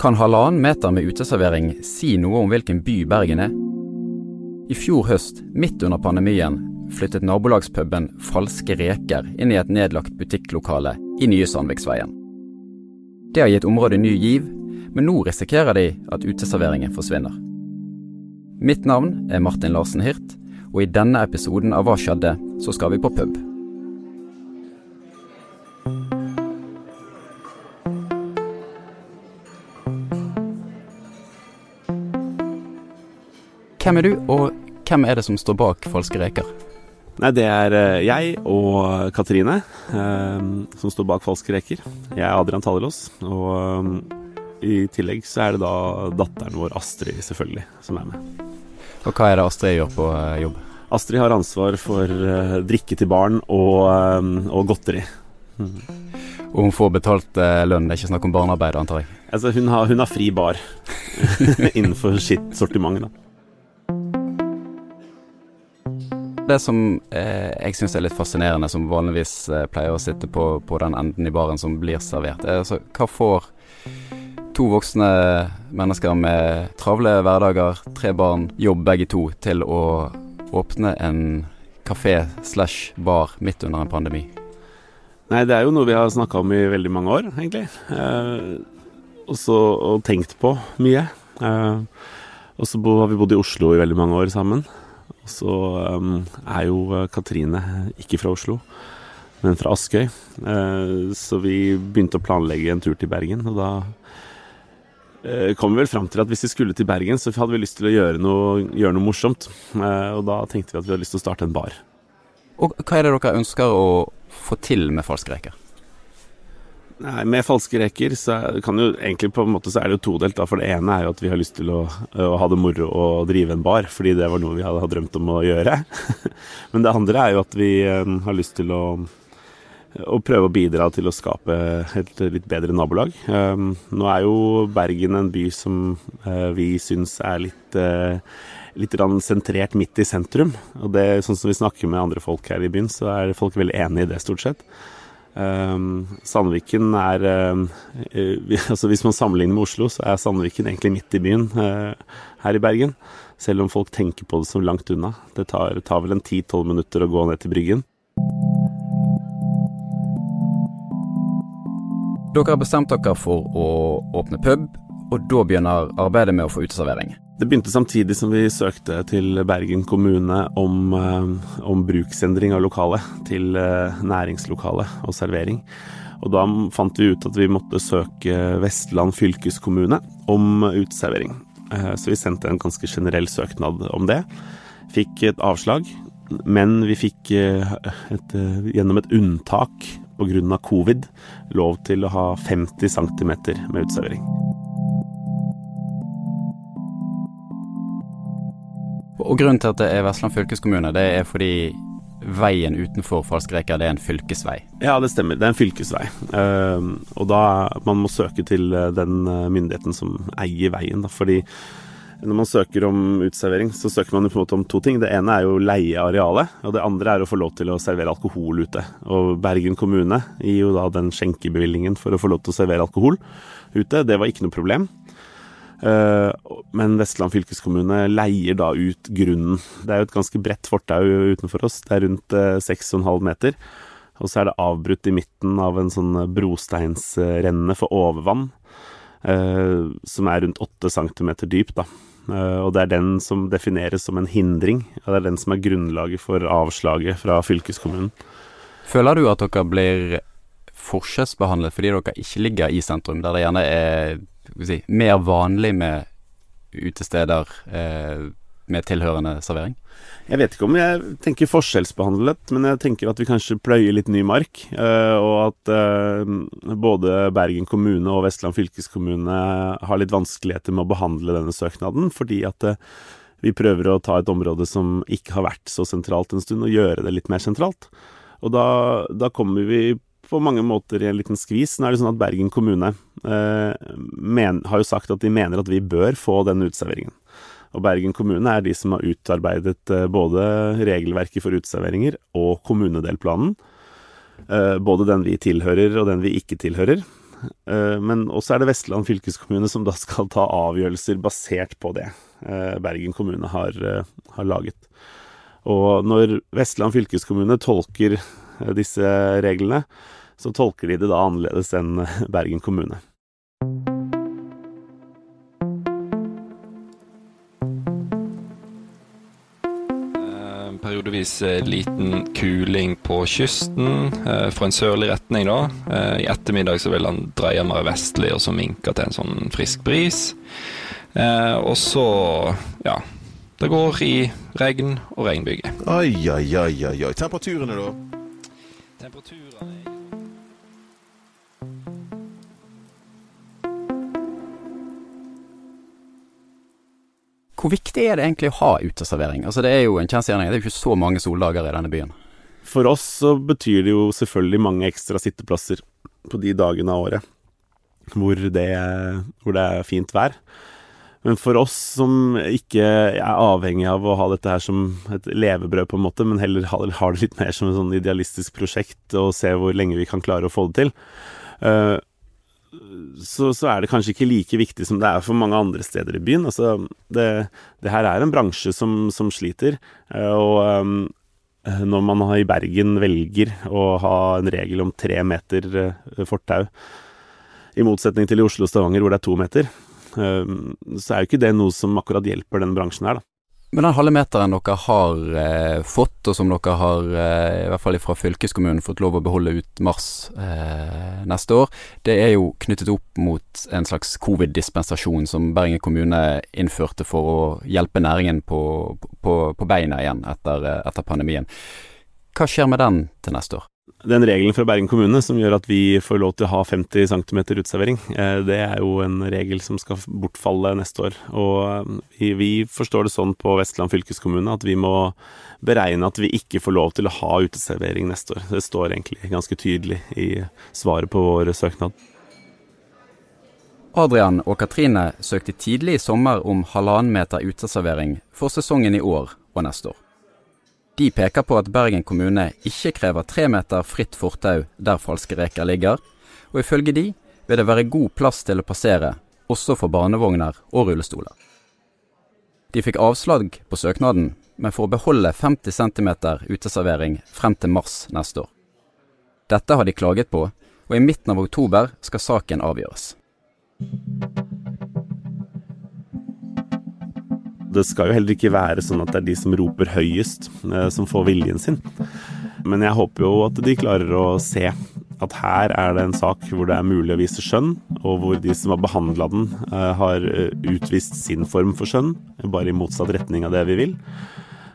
Kan halvannen meter med uteservering si noe om hvilken by Bergen er? I fjor høst, midt under pandemien, flyttet nabolagspuben Falske Reker inn i et nedlagt butikklokale i nye Sandviksveien. Det har gitt området ny giv, men nå risikerer de at uteserveringen forsvinner. Mitt navn er Martin Larsen Hirt, og i denne episoden av Hva skjedde, så skal vi på pub. Hvem er du, og hvem er det som står bak Falske reker? Nei, det er eh, jeg og Katrine eh, som står bak Falske reker. Jeg er Adrian Tallerås, og um, i tillegg så er det da datteren vår Astrid, selvfølgelig, som er med. Og hva er det Astrid gjør på jobb? Astrid har ansvar for drikke til barn og, og godteri. Og hun får betalt lønn, det er ikke snakk om barnearbeid, antar jeg? Altså, hun har, hun har fri bar innenfor sitt sortiment, da. Det som eh, jeg syns er litt fascinerende, som vanligvis eh, pleier å sitte på, på, den enden i baren som blir servert, er altså hva får to voksne mennesker med travle hverdager, tre barn, jobb begge to, til å åpne en kafé slash bar midt under en pandemi? Nei, det er jo noe vi har snakka om i veldig mange år, egentlig. Eh, også, og tenkt på mye. Eh, og så har vi bodd i Oslo i veldig mange år sammen. Så um, er jo eh, Katrine ikke fra Oslo, men fra Askøy. Uh, så vi begynte å planlegge en tur til Bergen, og da uh, kom vi vel fram til at hvis vi skulle til Bergen, så hadde vi lyst til å gjøre noe, gjøre noe morsomt. Og da tenkte vi at vi hadde lyst til å starte en bar. Og hva er det dere ønsker å få til med Falsk reker? Nei, Med falske reker så kan jo egentlig på en måte så er det jo todelt. da, For det ene er jo at vi har lyst til å, å ha det moro og drive en bar, fordi det var noe vi hadde, drømt om å gjøre. Men det andre er jo at vi har lyst til å, å prøve å bidra til å skape et litt bedre nabolag. Nå er jo Bergen en by som vi syns er litt litt sentrert midt i sentrum. Og det, sånn som vi snakker med andre folk her i byen, så er folk veldig enig i det, stort sett. Um, Sandviken er uh, altså Hvis man sammenligner med Oslo, så er Sandviken egentlig midt i byen uh, her i Bergen. Selv om folk tenker på det som langt unna. Det tar, tar vel en 10-12 minutter å gå ned til Bryggen. Dere har bestemt dere for å åpne pub, og da begynner arbeidet med å få uteservering. Det begynte samtidig som vi søkte til Bergen kommune om, eh, om bruksendring av lokalet til eh, næringslokale og servering. Og da fant vi ut at vi måtte søke Vestland fylkeskommune om uteservering. Eh, så vi sendte en ganske generell søknad om det. Fikk et avslag, men vi fikk et, gjennom et unntak pga. covid lov til å ha 50 cm med uteservering. Og Grunnen til at det er Vestland fylkeskommune, det er fordi veien utenfor Falskreker, det er en fylkesvei? Ja, det stemmer. Det er en fylkesvei. Uh, og da man må søke til eh, den eh, myndigheten som eier veien. Fordi når man søker om utservering, så søker man på en måte om to ting. Det ene er jo leie arealet, og det andre er å få lov til å servere alkohol ute. Og Bergen kommune gir jo da den skjenkebevilgningen for å få lov til å servere alkohol ute. Det var ikke noe problem. Eh, men Vestland fylkeskommune leier da ut grunnen. Det er jo et ganske bredt fortau utenfor oss. Det er rundt 6,5 eh, meter. Og så er det avbrutt i midten av en sånn brosteinsrenne for overvann. Eh, som er rundt 8 cm dyp, da. Og det er den som defineres som en hindring. Og det er den som er grunnlaget for avslaget fra fylkeskommunen. Føler du at dere blir forskjellsbehandlet fordi dere ikke ligger i sentrum, der det gjerne er si, mer vanlig med utesteder eh, med tilhørende servering? Jeg vet ikke om jeg tenker forskjellsbehandlet, men jeg tenker at vi kanskje pløyer litt ny mark. Eh, og at eh, både Bergen kommune og Vestland fylkeskommune har litt vanskeligheter med å behandle denne søknaden, fordi at eh, vi prøver å ta et område som ikke har vært så sentralt en stund, og gjøre det litt mer sentralt. Og da, da kommer vi på mange måter i en liten skvis. Nå er det sånn at Bergen kommune eh, men, har jo sagt at de mener at vi bør få den uteserveringen. Og Bergen kommune er de som har utarbeidet eh, både regelverket for uteserveringer og kommunedelplanen. Eh, både den vi tilhører og den vi ikke tilhører. Men også er det Vestland fylkeskommune som da skal ta avgjørelser basert på det Bergen kommune har, har laget. Og når Vestland fylkeskommune tolker disse reglene, så tolker de det da annerledes enn Bergen kommune. periodevis eh, liten kuling på kysten eh, fra en sørlig retning. da. Eh, I ettermiddag så vil han dreie mer vestlig og så minke til en sånn frisk bris. Og så, ja Det går i regn og regnbyger. Oi, oi, oi, oi. Temperaturene, da? Temperaturene Hvor viktig er det egentlig å ha uteservering? Altså Det er jo en kjensgjerning, det er jo ikke så mange soldager i denne byen. For oss så betyr det jo selvfølgelig mange ekstra sitteplasser på de dagene av året hvor det, hvor det er fint vær. Men for oss som ikke er avhengig av å ha dette her som et levebrød, på en måte, men heller har det litt mer som et sånn idealistisk prosjekt og se hvor lenge vi kan klare å få det til, uh, så, så, er det kanskje ikke like viktig som det er for mange andre steder i byen. Altså, det, det her er en bransje som, som sliter, eh, og um, når man i Bergen velger å ha en regel om tre meter fortau, i motsetning til i Oslo og Stavanger hvor det er to meter, så er jo ikke det noe som akkurat hjelper den bransjen her, da. Men den halve meteren dere har eh, fått, og som dere har, eh, i hvert fall fra fylkeskommunen, fått lov å beholde ut mars eh, neste år, det er jo knyttet opp mot en slags covid-dispensasjon som Bergen kommune innførte for å hjelpe næringen på, på, på beina igjen etter, eh, etter pandemien. Hva skjer med den til neste år? Den regelen fra Bergen kommune som gjør at vi får lov til å ha 50 cm uteservering, eh, det er jo en regel som skal bortfalle neste år. Og eh, vi forstår det sånn på Vestland fylkeskommune at vi må beregne at vi ikke får lov til å ha uteservering neste år. Det står egentlig ganske tydelig i svaret på vår søknad. Adrian og Katrine søkte tidlig i sommer om halvannen meter uteservering for sesongen i år og neste år. De peker på at Bergen kommune ikke krever tre meter fritt fortau der falske reker ligger, og ifølge de vil det være god plass til å passere, også for barnevogner og rullestoler. De fikk avslag på søknaden, men får beholde 50 cm uteservering frem til mars neste år. Dette har de klaget på, og i midten av oktober skal saken avgjøres. Det skal jo heller ikke være sånn at det er de som roper høyest, eh, som får viljen sin. Men jeg håper jo at de klarer å se at her er det en sak hvor det er mulig å vise skjønn, og hvor de som har behandla den, eh, har eh, utvist sin form for skjønn, bare i motsatt retning av det vi vil.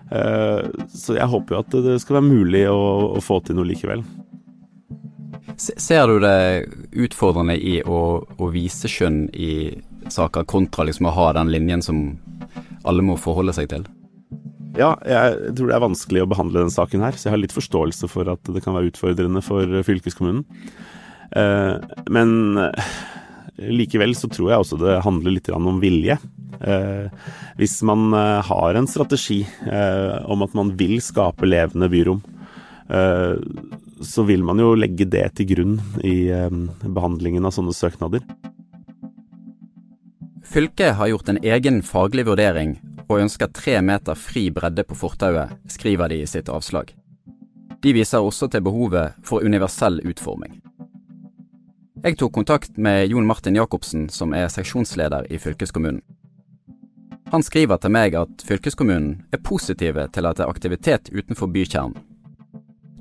Så jeg håper jo at det skal være mulig å, få til noe likevel. Ser du det utfordrende i å, å vise skjønn i saker, kontra liksom å ha den linjen som alle må forholde seg til? Ja, jeg tror det er vanskelig å behandle denne saken her, så jeg har litt forståelse for at det kan være utfordrende for fylkeskommunen. Eh, men eh, likevel så tror jeg også det handler litt om vilje. Eh, hvis man har en strategi om at man vil skape levende byrom, så vil man jo legge det til grunn i behandlingen av sånne søknader. Fylket har gjort en egen faglig vurdering og ønsker tre meter fri bredde på fortauet, skriver de i sitt avslag. De viser også til behovet for universell utforming. Jeg tok kontakt med Jon Martin Jacobsen, som er seksjonsleder i fylkeskommunen. Han skriver til meg at fylkeskommunen er positive til at det er aktivitet utenfor bykjernen.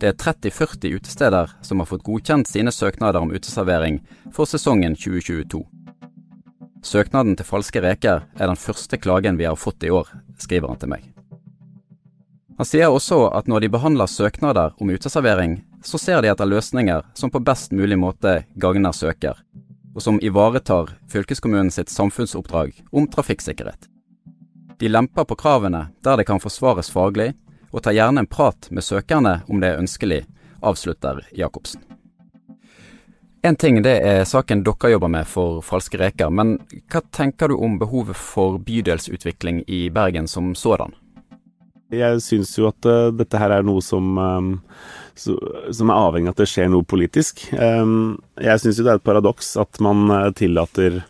Det er 30-40 utesteder som har fått godkjent sine søknader om uteservering for sesongen 2022. Søknaden til falske reker er den første klagen vi har fått i år, skriver han til meg. Han sier også at når de behandler søknader om uteservering, så ser de etter løsninger som på best mulig måte gagner søker, og som ivaretar fylkeskommunen sitt samfunnsoppdrag om trafikksikkerhet. De lemper på kravene der det kan forsvares faglig, og tar gjerne en prat med søkerne om det er ønskelig, avslutter Jacobsen. En ting det er saken dere jobber med for Falske reker, men hva tenker du om behovet for bydelsutvikling i Bergen som sådan? Jeg syns jo at uh, dette her er noe som, um, so, som er avhengig av at det skjer noe politisk. Um, jeg syns jo det er et paradoks at man uh, tillater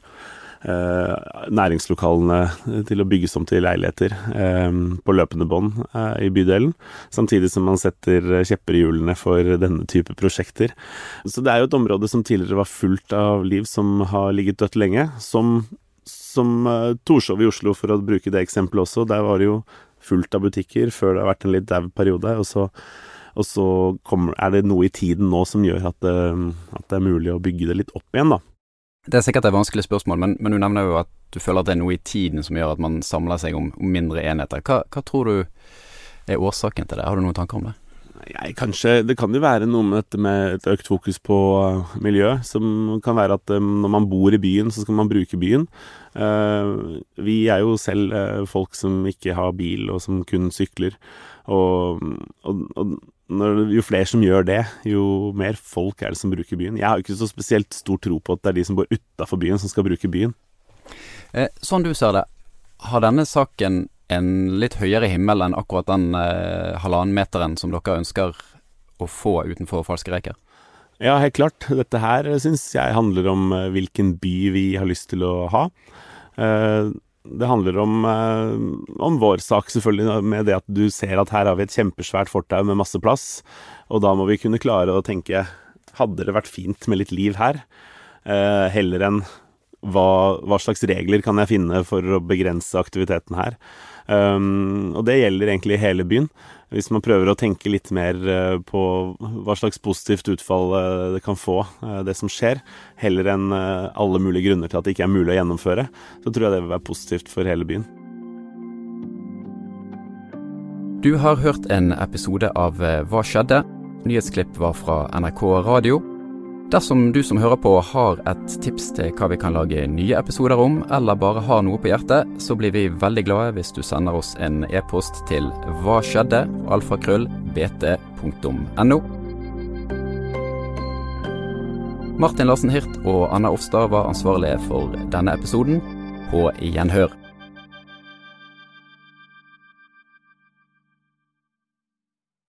næringslokalene til å bygges om til leiligheter um, på løpende bånd i bydelen, samtidig som man setter kjepper i hjulene for denne type prosjekter. Så det er jo et område som tidligere var fullt av liv som har ligget dødt lenge, som som Torshov i Oslo, for å bruke det eksempelet også. Der var det jo fullt av butikker før det har vært en litt dau periode. Og så, og så kommer, er det noe i tiden nå som gjør at det, at det, er mulig å bygge det litt opp igjen, da. Det er sikkert et vanskelig spørsmål, men, men, du nevner jo at du føler at det er noe i tiden som gjør at man samler seg om, om mindre enheter. Hva, hva, tror du er årsaken til det? Har du noen tanker om det? Nei, kanskje, Det kan jo være noe med dette med et økt fokus på uh, miljø. Som kan være at um, når man bor i byen, så skal man bruke byen. Uh, vi er jo selv folk som ikke har bil, og som kun sykler. Og, og, og når, jo flere som gjør det, jo mer folk er det som bruker byen. Jeg har jo ikke så spesielt stor tro på at det er de som bor utafor byen, som skal bruke byen. Eh, sånn du ser det, har denne saken en litt høyere himmel enn akkurat den eh, halvannen meteren som dere ønsker å få utenfor Falske reker? Ja, helt klart. Dette her syns jeg handler om eh, hvilken by vi har lyst til å ha. Eh, det handler om, eh, om vår sak, selvfølgelig, med det at du ser at her har vi et kjempesvært fortau med masse plass, og da må vi kunne klare å tenke Hadde det vært fint med litt liv her? Eh, heller enn hva, hva, slags regler kan jeg finne for å begrense aktiviteten her? Um, og det gjelder egentlig hele byen. Hvis man prøver å tenke litt mer uh, på hva slags positivt utfall uh, det kan få, uh, det som skjer, heller enn alle mulige grunner til at det ikke er mulig å gjennomføre, så tror jeg det vil være positivt for hele byen. Du har hørt en episode av Hva skjedde? Nyhetsklipp var fra NRK Radio. Dersom du som hører på har et tips til hva vi kan lage nye episoder om, eller bare har noe på hjertet, så blir vi veldig glade hvis du sender oss en e-post til hva skjedde, alfakrøll, bt.no. Martin Larsen Hirt og Anna Offstad var ansvarlige for denne episoden. På gjenhør.